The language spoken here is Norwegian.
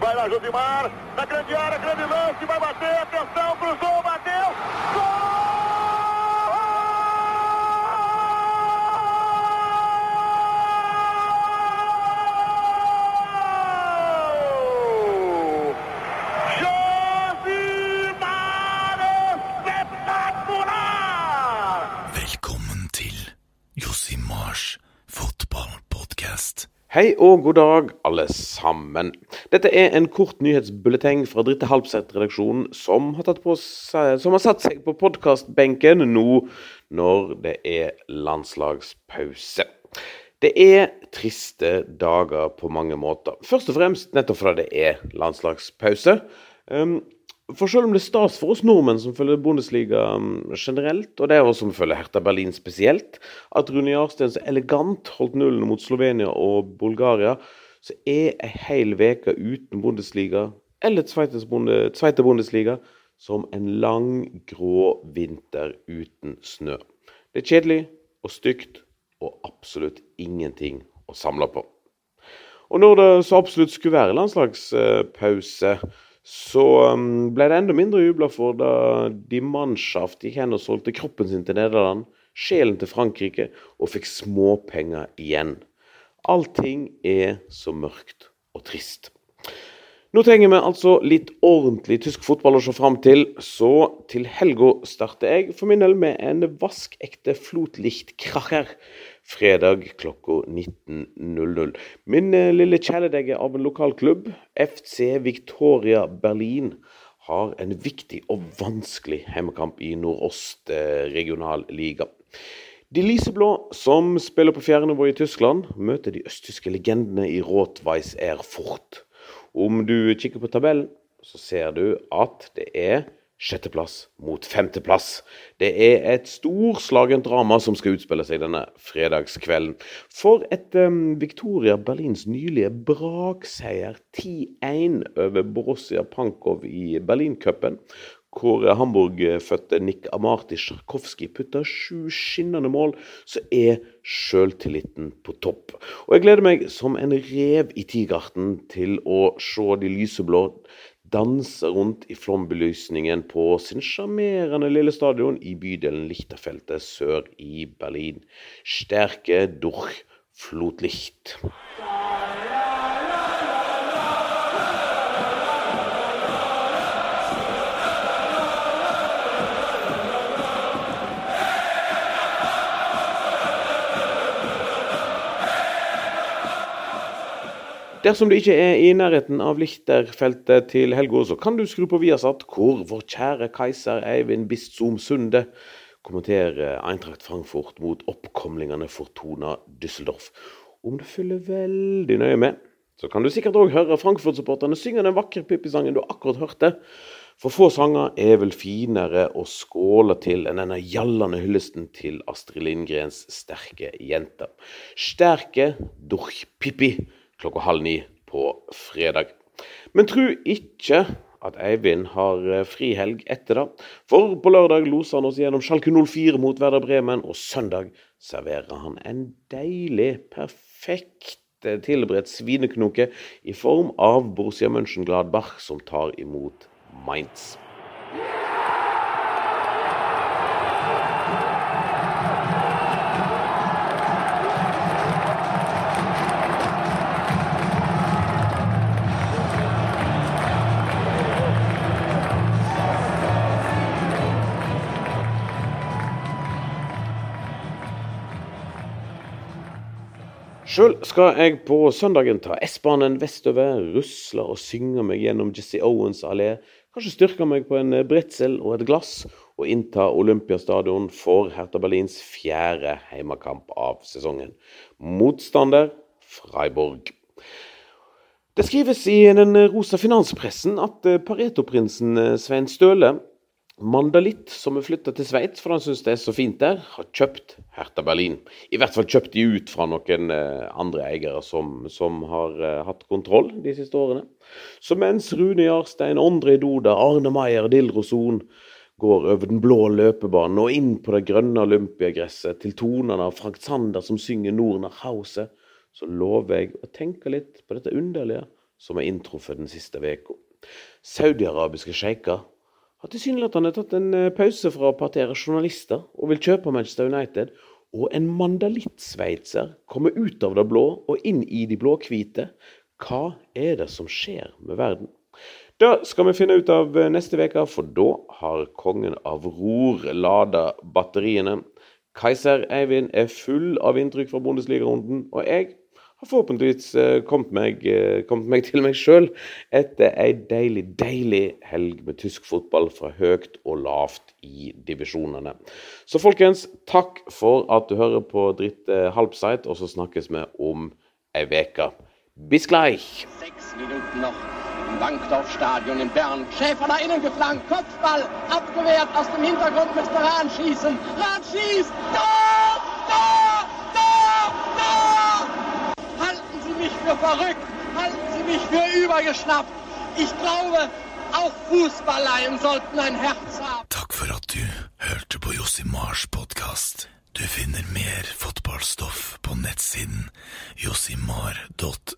Vai lá, Josimar. Na grande área, grande lance. Vai bater. Atenção, cruzou, bateu. Gol! Hei og god dag, alle sammen. Dette er en kort nyhetsbulleteng fra Dritte Halbseth-redaksjonen, som som har satt seg på podkastbenken nå når det er landslagspause. Det er triste dager på mange måter. Først og fremst nettopp fordi det er landslagspause. Um, for selv om det er stas for oss nordmenn som følger Bundesliga um, generelt, og det er oss som følger Hertha Berlin spesielt, at Rune Jarstein så elegant holdt nullen mot Slovenia og Bulgaria, så er ei hel uke uten Bundesliga, eller Zweites Zweite Bundesliga, som en lang, grå vinter uten snø. Det er kjedelig og stygt og absolutt ingenting å samle på. Og når det så absolutt skulle være landslagspause, så um, ble det enda mindre jubla for da de Mannschaft gikk hen og solgte kroppen sin til Nederland, sjelen til Frankrike, og fikk småpenger igjen. Allting er så mørkt og trist. Nå trenger vi altså litt ordentlig tysk fotball å se fram til, så til helga starter jeg for min del med en vaskekte flotlichtkracher fredag klokka 19.00. Min eh, lille kjæledegge av en lokal klubb, FC Victoria Berlin, har en viktig og vanskelig hjemmekamp i Nordost eh, regionalliga. De lyseblå, som spiller på fjerde nivå i Tyskland, møter de østtyske legendene i Rotweiss Erfurt. Om du kikker på tabellen, så ser du at det er sjetteplass mot femteplass. Det er et storslagent drama som skal utspille seg denne fredagskvelden. For etter um, Victoria Berlins nylige brakseier 10-1 over Borussia Pankov i Berlincupen, hvor Hamburg-fødte Nick Amarty Sjarkovskij putta sju skinnende mål, så er sjøltilliten på topp. Og jeg gleder meg som en rev i tigerten til å se de lyseblå danse rundt i flombelysningen på sin sjarmerende lille stadion i bydelen Lichterfeltet sør i Berlin. Sterke durch Flutlicht. Dersom du ikke er i nærheten av Lichterfeltet til helga, så kan du skru på Viasat, hvor vår kjære keiser Eivind Bistzom Sunde kommenterer Eintracht Frankfurt mot oppkomlingene Fortuna Düsseldorf. Om du følger veldig nøye med, så kan du sikkert òg høre Frankfurt-supporterne synge den vakre Pippi-sangen du akkurat hørte. For få sanger er vel finere å skåle til enn denne gjallende hyllesten til Astrid Lindgrens sterke jenter. Sterke durch Pippi klokka halv ni på fredag. Men tru ikke at Eivind har eh, frihelg etter det. For på lørdag loser han oss gjennom Schalke 04 mot Werder Bremen, og søndag serverer han en deilig, perfekt eh, tilberedt svineknoke i form av Borussia Mönchengladbach, som tar imot Mainz. Sjøl skal jeg på søndagen ta S-banen vestover, rusle og synge meg gjennom Jesse Owens allé, kanskje styrke meg på en bretsel og et glass, og innta Olympiastadion for Hertha Berlins fjerde heimekamp av sesongen. Motstander Freiburg. Det skrives i den rosa finanspressen at Pareto-prinsen Svein Støle Mandalitt, som er flytta til Sveits for han syns det er så fint der, har kjøpt Hertha Berlin. I hvert fall kjøpt de ut fra noen eh, andre eiere som, som har eh, hatt kontroll de siste årene. Så mens Rune Jarstein, Andre Doda, Arne Maier, Dilroson går over den blå løpebanen og inn på det grønne olympiagresset til tonene av Frank Sander som synger Nordner Hause, så lover jeg å tenke litt på dette underlige som har inntruffet den siste uka. Saudiarabiske sjeiker har tilsynelatende tatt en eh, pause fra å partere journalister og vil kjøpe Manchester United. Og en mandalittsveitser kommer ut av det blå og inn i de blå-hvite. Hva er det som skjer med verden? Det skal vi finne ut av eh, neste uke, for da har kongen av ror lada batteriene. Keiser Eivind er full av inntrykk fra Bundesliga-runden, og jeg har forhåpentligvis eh, kommet meg, eh, kommet meg til meg sjøl etter ei deilig, deilig helg med tysk fotball fra høyt og lavt i divisjonene. Så folkens, takk for at du hører på Dritt eh, Halbseit, og så snakkes vi om ei uke. Bis gleich! Sechs Minuten noch im Bankdorf-Stadion in Bern. Schäfer nach innen geflankt, Kopfball abgewehrt, aus dem Hintergrund müsste Rahn schießen. Rahn schießt, Tor, Tor, Tor! Halten Sie mich für verrückt, halten Sie mich für übergeschnappt. Ich glaube, auch Fußballleien sollten ein Herz haben. Takk for at du hørte på Josimars podkast. Du finner mer fotballstoff på nettsiden josimar.no.